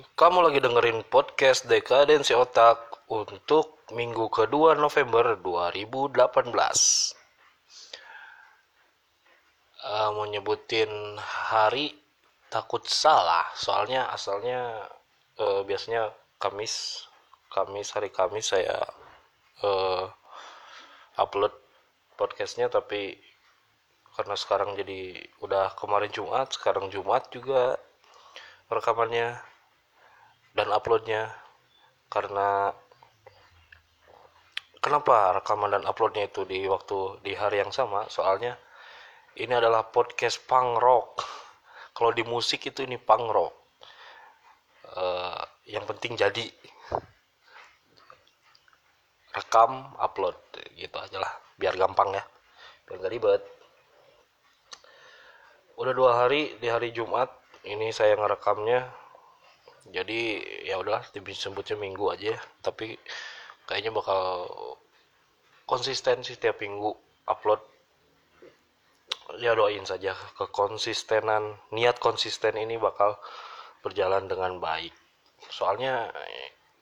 Kamu lagi dengerin podcast Dekadensi Otak untuk minggu kedua November 2018. Eh, mau nyebutin hari takut salah, soalnya asalnya eh, biasanya Kamis, Kamis hari Kamis saya eh, upload podcastnya, tapi karena sekarang jadi udah kemarin Jumat, sekarang Jumat juga rekamannya dan uploadnya. Karena kenapa rekaman dan uploadnya itu di waktu di hari yang sama? Soalnya ini adalah podcast punk rock. Kalau di musik itu ini punk rock. Eh, yang penting jadi. Rekam upload gitu aja lah. Biar gampang ya. Biar gak ribet. Udah dua hari di hari Jumat ini saya ngerekamnya jadi ya udah disebutnya minggu aja ya. tapi kayaknya bakal konsisten sih setiap minggu upload. Ya doain saja. Kekonsistenan niat konsisten ini bakal berjalan dengan baik. Soalnya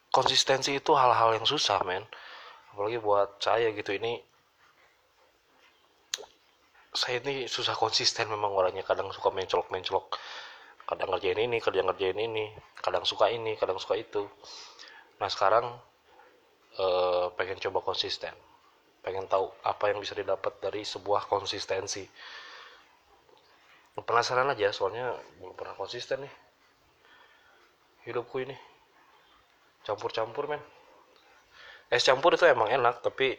konsistensi itu hal-hal yang susah men. Apalagi buat saya gitu ini saya ini susah konsisten memang orangnya. Kadang suka mencolok-mencolok kadang ngerjain ini kadang ngerjain ini kadang suka ini kadang suka itu. Nah sekarang eh, pengen coba konsisten. Pengen tahu apa yang bisa didapat dari sebuah konsistensi. Penasaran aja soalnya belum pernah konsisten nih. Hidupku ini. Campur-campur men. Es campur itu emang enak tapi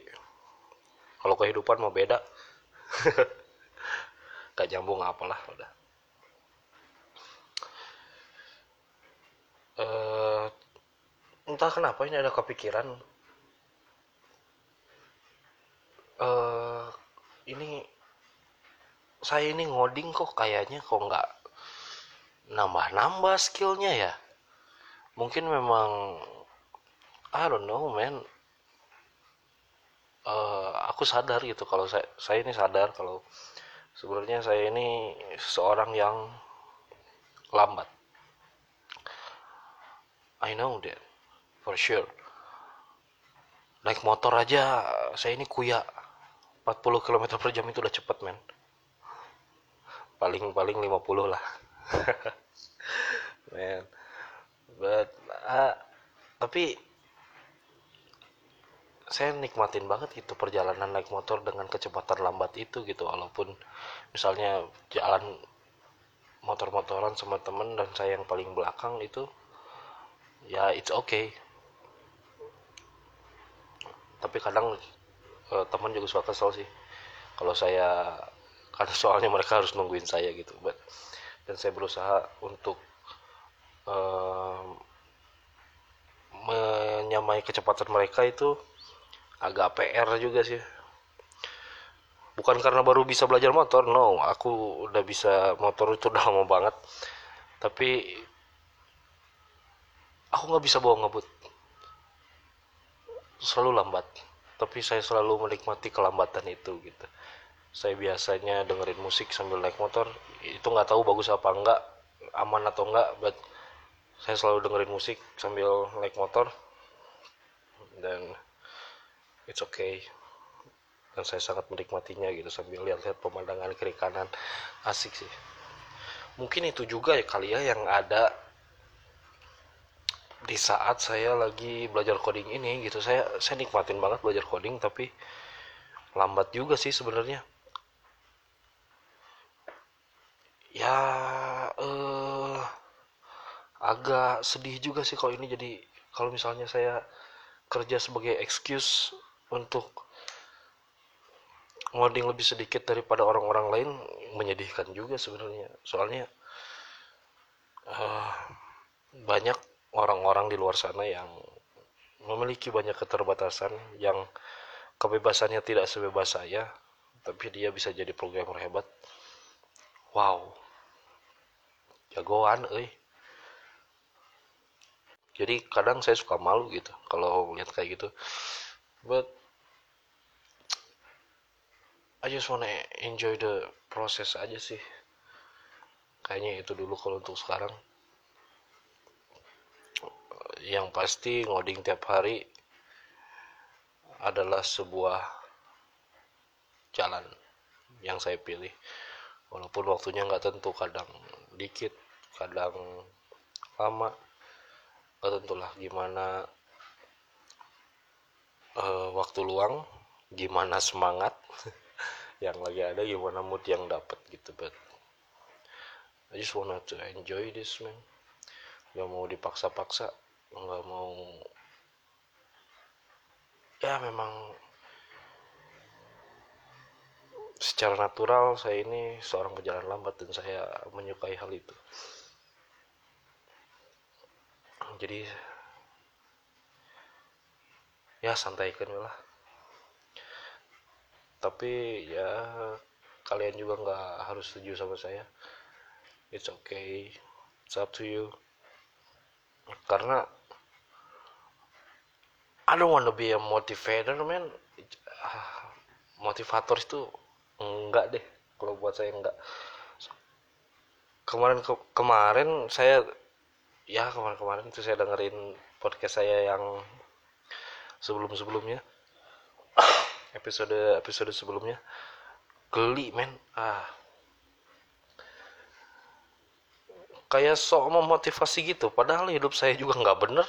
kalau kehidupan mau beda. Gak nyambung apalah udah eh entah kenapa ini ada kepikiran. Eh ini saya ini ngoding kok kayaknya kok nggak nambah-nambah skillnya ya. Mungkin memang I don't know man. Eh, aku sadar gitu kalau saya saya ini sadar kalau sebenarnya saya ini seorang yang lambat I know that for sure. Naik motor aja saya ini kuya. 40 km per jam itu udah cepet men. Paling paling 50 lah. Man but ah, tapi saya nikmatin banget gitu perjalanan naik motor dengan kecepatan lambat itu gitu. Walaupun misalnya jalan motor-motoran sama temen dan saya yang paling belakang itu ya it's okay. Tapi kadang eh, teman juga suka kesel sih. Kalau saya karena soalnya mereka harus nungguin saya gitu. But, dan saya berusaha untuk eh, menyamai kecepatan mereka itu agak PR juga sih. Bukan karena baru bisa belajar motor no. Aku udah bisa motor itu udah lama banget. Tapi aku nggak bisa bawa ngebut. Selalu lambat. Tapi saya selalu menikmati kelambatan itu gitu. Saya biasanya dengerin musik sambil naik motor. Itu nggak tahu bagus apa enggak aman atau enggak but saya selalu dengerin musik sambil naik motor. Dan it's okay. Dan saya sangat menikmatinya gitu sambil lihat-lihat pemandangan kiri kanan. Asik sih. Mungkin itu juga ya kali ya yang ada di saat saya lagi belajar coding ini gitu saya saya nikmatin banget belajar coding tapi lambat juga sih sebenarnya. Ya eh agak sedih juga sih kalau ini jadi kalau misalnya saya kerja sebagai excuse untuk ngoding lebih sedikit daripada orang-orang lain menyedihkan juga sebenarnya. Soalnya eh, banyak orang-orang di luar sana yang memiliki banyak keterbatasan yang kebebasannya tidak sebebas saya tapi dia bisa jadi programmer hebat. Wow. Jagoan euy. Jadi kadang saya suka malu gitu kalau lihat kayak gitu. But I just wanna enjoy the process aja sih. Kayaknya itu dulu kalau untuk sekarang yang pasti ngoding tiap hari adalah sebuah jalan yang saya pilih. Walaupun waktunya nggak tentu kadang dikit kadang lama nggak tentulah gimana uh, waktu luang gimana semangat yang lagi ada gimana mood yang dapat gitu but I just wanna to enjoy this man. Gak mau dipaksa-paksa nggak mau. Ya memang secara natural saya ini seorang pejalan lambat dan saya menyukai hal itu. Jadi ya santaikan lah. Tapi ya kalian juga nggak harus setuju sama saya. It's okay. It's up to you. Karena I don't want to be a motivator man. Motivator itu enggak deh kalau buat saya enggak. Kemarin ke kemarin saya ya kemarin-kemarin itu saya dengerin podcast saya yang sebelum-sebelumnya. Episode episode sebelumnya. Geli men ah. Kayak sok memotivasi gitu padahal hidup saya juga nggak bener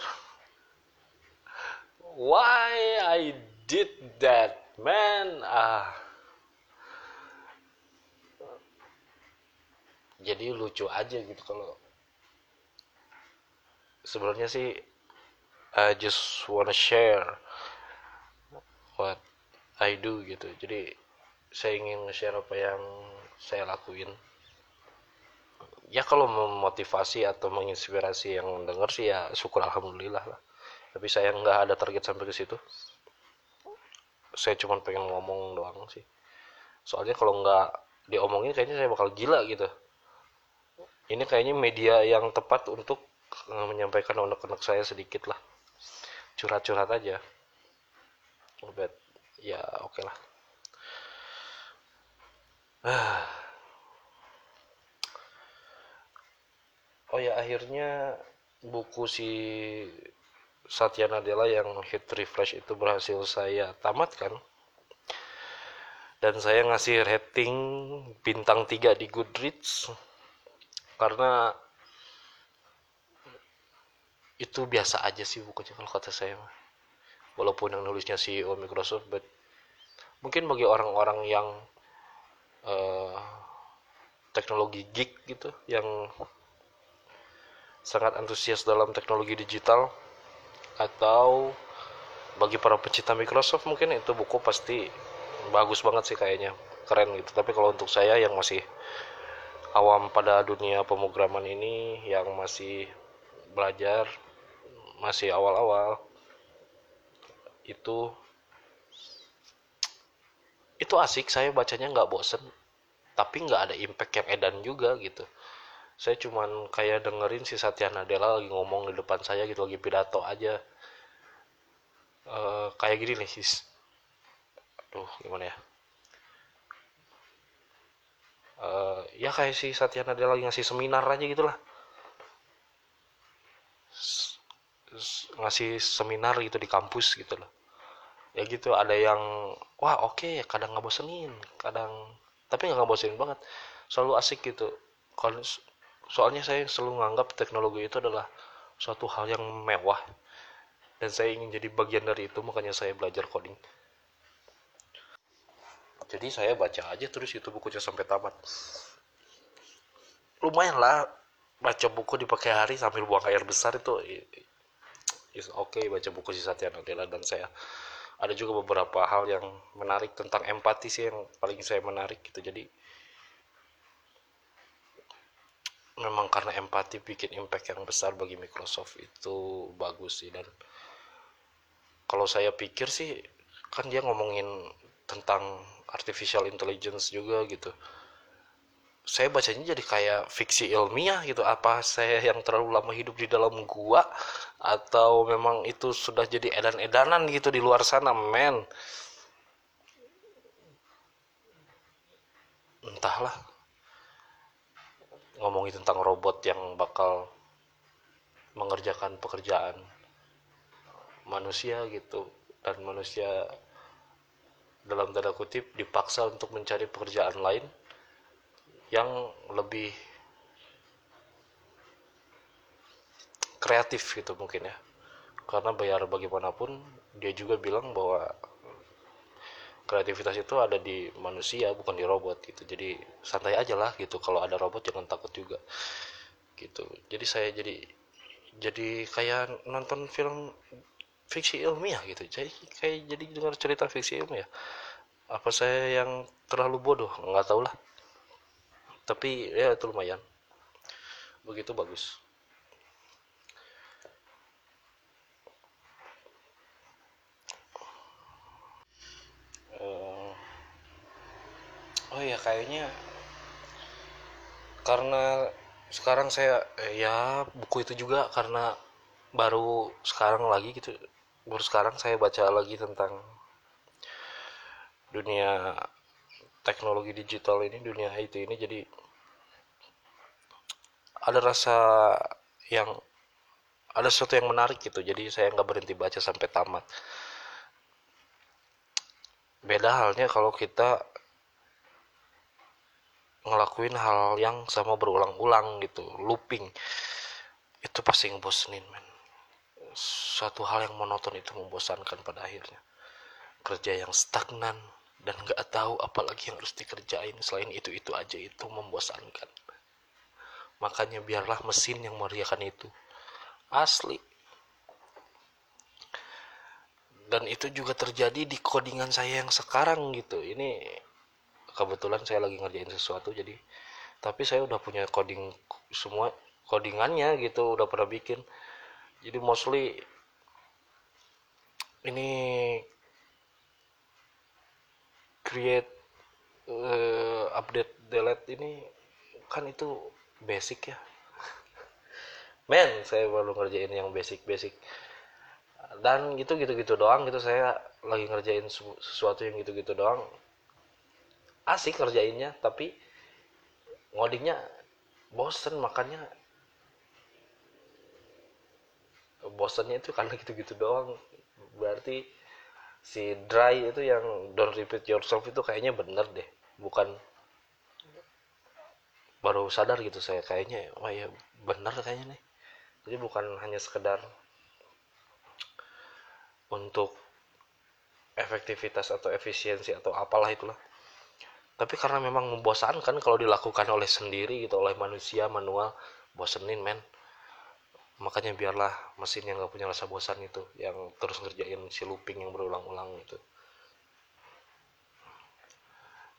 why I did that man? Ah. Jadi lucu aja gitu kalau sebenarnya sih I just wanna share what I do gitu. Jadi saya ingin share apa yang saya lakuin. Ya kalau memotivasi atau menginspirasi yang denger sih ya syukur alhamdulillah lah tapi saya nggak ada target sampai ke situ. Saya cuma pengen ngomong doang sih. Soalnya kalau nggak diomongin kayaknya saya bakal gila gitu. Ini kayaknya media yang tepat untuk eh, menyampaikan unek-unek saya sedikit lah. Curhat-curhat aja. But ya oke okay lah. Oh ya akhirnya buku si Satya Nadella yang hit refresh itu berhasil saya tamatkan. Dan saya ngasih rating bintang 3 di Goodreads. Karena itu biasa aja sih bukunya kalau kata saya walaupun yang nulisnya CEO Microsoft but mungkin bagi orang-orang yang uh, teknologi geek gitu yang sangat antusias dalam teknologi digital atau bagi para pecinta Microsoft mungkin itu buku pasti bagus banget sih kayaknya. Keren gitu. Tapi kalau untuk saya yang masih awam pada dunia pemrograman ini yang masih belajar masih awal-awal itu itu asik. Saya bacanya nggak bosen. Tapi nggak ada impact yang edan juga gitu. Saya cuman kayak dengerin si Satya Nadella lagi ngomong di depan saya gitu lagi pidato aja uh, kayak gini nih sis. Aduh gimana ya? Uh, ya kayak si Satya Nadella lagi ngasih seminar aja gitulah. Ngasih seminar gitu di kampus gitu loh ya gitu ada yang wah oke okay, kadang nggak bosenin kadang tapi nggak bosenin banget. Selalu asik gitu. Kalau soalnya saya selalu menganggap teknologi itu adalah suatu hal yang mewah dan saya ingin jadi bagian dari itu makanya saya belajar coding. Jadi saya baca aja terus itu bukunya sampai tamat. Lumayan lah baca buku di pakai hari sambil buang air besar itu is oke okay baca buku si Satya Nadella dan saya ada juga beberapa hal yang menarik tentang empati sih yang paling saya menarik gitu. Jadi memang karena empati bikin impact yang besar bagi Microsoft itu bagus sih. Dan kalau saya pikir sih kan dia ngomongin tentang artificial intelligence juga gitu. Saya bacanya jadi kayak fiksi ilmiah gitu. Apa saya yang terlalu lama hidup di dalam gua atau memang itu sudah jadi edan-edanan gitu di luar sana men? Entahlah. Ngomongin tentang robot yang bakal mengerjakan pekerjaan manusia gitu. Dan manusia dalam tanda kutip dipaksa untuk mencari pekerjaan lain yang lebih kreatif gitu mungkin ya. Karena bayar bagaimanapun dia juga bilang bahwa kreativitas itu ada di manusia bukan di robot gitu. Jadi santai aja lah gitu. Kalau ada robot jangan takut juga gitu. Jadi saya jadi jadi kayak nonton film fiksi ilmiah gitu. Jadi kayak jadi dengar cerita fiksi ilmiah apa saya yang terlalu bodoh? Nggak tahu lah. Tapi ya itu lumayan. Begitu bagus. Uh, oh ya kayaknya karena sekarang saya eh, ya buku itu juga karena baru sekarang lagi gitu baru sekarang saya baca lagi tentang dunia teknologi digital ini dunia IT ini. Jadi ada rasa yang ada sesuatu yang menarik gitu. Jadi saya nggak berhenti baca sampai tamat. Beda halnya kalau kita ngelakuin hal yang sama berulang-ulang gitu. Looping. Itu pasti ngebosenin men suatu hal yang monoton itu membosankan pada akhirnya. Kerja yang stagnan dan gak tahu apalagi yang harus dikerjain. Selain itu itu aja itu membosankan. Makanya biarlah mesin yang meriakan itu asli. Dan itu juga terjadi di codingan saya yang sekarang gitu. Ini kebetulan saya lagi ngerjain sesuatu jadi tapi saya udah punya coding semua codingannya gitu udah pernah bikin jadi mostly ini create uh, update delete ini kan itu basic ya. Men saya baru ngerjain yang basic basic dan gitu gitu gitu doang gitu saya lagi ngerjain sesuatu yang gitu gitu doang. Asik kerjainnya tapi ngodingnya bosen makanya bosennya itu karena gitu-gitu doang. Berarti si dry itu yang don't repeat yourself itu kayaknya bener deh. Bukan baru sadar gitu saya kayaknya wah ya bener kayaknya nih. Jadi bukan hanya sekedar untuk efektivitas atau efisiensi atau apalah itulah. Tapi karena memang membosankan kalau dilakukan oleh sendiri gitu oleh manusia manual bosenin men makanya biarlah mesin yang gak punya rasa bosan itu yang terus ngerjain si looping yang berulang-ulang itu.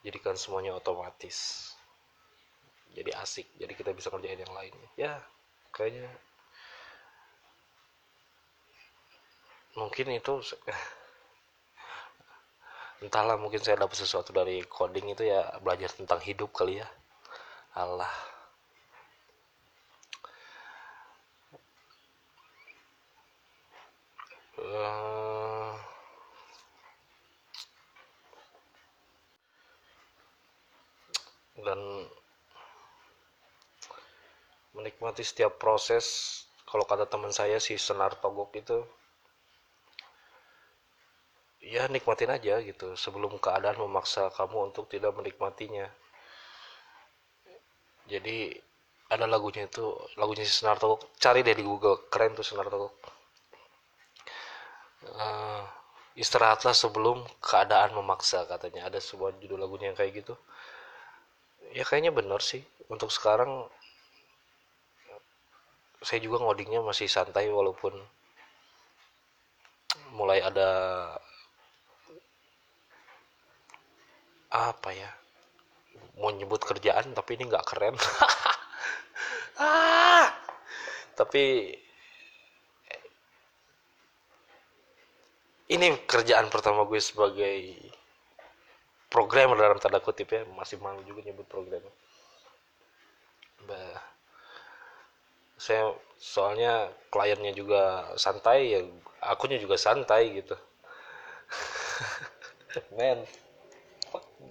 Jadikan semuanya otomatis. Jadi asik jadi kita bisa ngerjain yang lainnya ya kayaknya mungkin itu entahlah mungkin saya dapat sesuatu dari coding itu ya belajar tentang hidup kali ya. Allah uh, dan menikmati setiap proses kalau kata teman saya si senar togok itu ya nikmatin aja gitu sebelum keadaan memaksa kamu untuk tidak menikmatinya. Jadi ada lagunya itu lagunya si Senar Togok cari deh di Google keren tuh Senar Togok uh, istirahatlah sebelum keadaan memaksa katanya. Ada sebuah judul lagunya yang kayak gitu. Ya kayaknya bener sih. Untuk sekarang saya juga ngodingnya masih santai walaupun mulai ada apa ya mau nyebut kerjaan tapi ini nggak keren. Ah! Tapi ini kerjaan pertama gue sebagai programmer dalam tanda kutip ya. Masih malu juga nyebut programmer. Bah. Saya soalnya kliennya juga santai ya akunya juga santai gitu. Men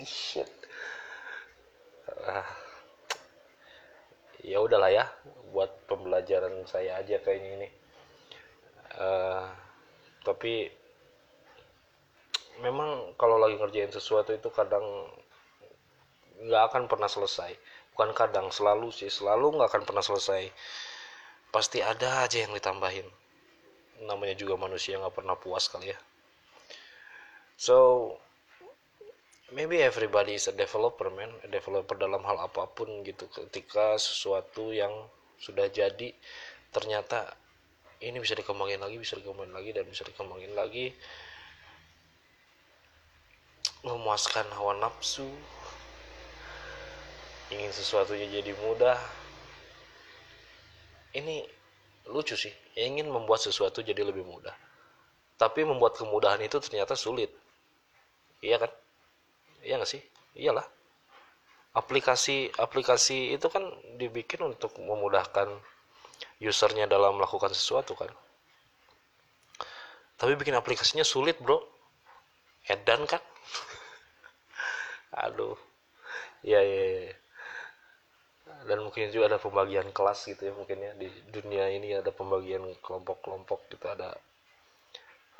this shit. Ah. ya udahlah ya buat pembelajaran saya aja kayak ini. Uh, tapi memang kalau lagi ngerjain sesuatu itu kadang nggak akan pernah selesai. Bukan kadang selalu sih. Selalu nggak akan pernah selesai. Pasti ada aja yang ditambahin. Namanya juga manusia nggak pernah puas kali ya. So maybe everybody is a developer man. A developer dalam hal apa pun gitu. Ketika sesuatu yang sudah jadi ternyata ini bisa dikembangin lagi bisa dikembangin lagi dan bisa dikembangin lagi memuaskan hawa nafsu ingin sesuatunya jadi mudah. Ini lucu sih ingin membuat sesuatu jadi lebih mudah. Tapi membuat kemudahan itu ternyata sulit. Iya kan? Iya nggak sih? Iyalah. Aplikasi aplikasi itu kan dibikin untuk memudahkan usernya dalam melakukan sesuatu kan. Tapi bikin aplikasinya sulit bro. Edan kan aduh. Ya ya ya dan mungkin juga ada pembagian kelas gitu ya mungkin ya. Di dunia ini ada pembagian kelompok-kelompok gitu. Ada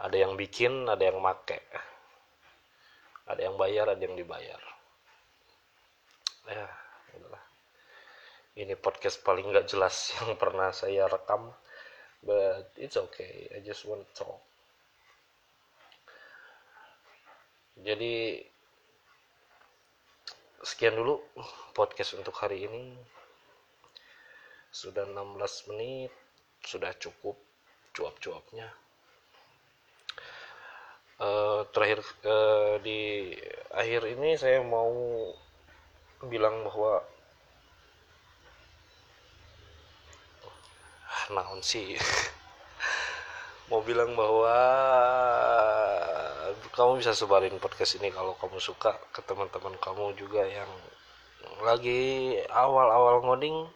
ada yang bikin ada yang make. Ada yang bayar ada yang dibayar. Ya udahlah. Ini podcast paling nggak jelas yang pernah saya rekam. But it's okay. I just want to talk. Jadi sekian dulu podcast untuk hari ini. Sudah 16 menit sudah cukup cuap-cuapnya. Uh, terakhir uh, di akhir ini saya mau bilang bahwa ah, naon sih? Mau bilang bahwa kamu bisa sebarin podcast ini kalau kamu suka ke teman-teman kamu juga yang lagi awal-awal ngoding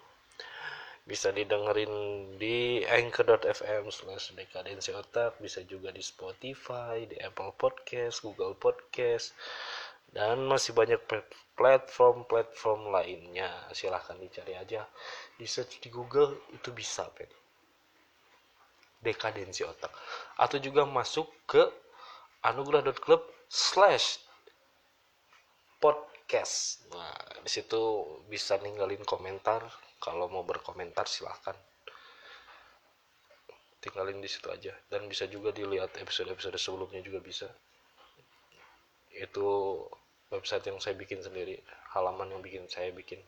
bisa didengerin di anchor.fm slash dekadensi otak bisa juga di Spotify di Apple Podcast Google Podcast dan masih banyak platform-platform lainnya. Silahkan dicari aja. Di search di Google itu bisa pen. Dekadensi otak. Atau juga masuk ke anugerah.club slash podcast. Nah di situ bisa ninggalin komentar. Kalau mau berkomentar silahkan. Tinggalin di situ aja. Dan bisa juga dilihat episode-episode sebelumnya juga bisa. Itu website yang saya bikin sendiri. Halaman yang bikin saya bikin.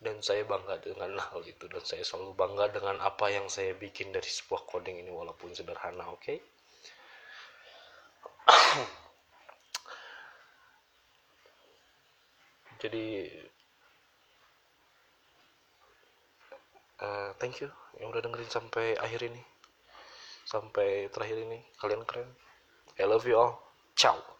Dan saya bangga dengan hal itu. Dan saya selalu bangga dengan apa yang saya bikin dari sebuah coding ini walaupun sederhana oke? okay? Jadi uh, thank you yang udah dengerin sampai akhir ini. Sampai terakhir ini. Kalian keren. I love you all. Ciao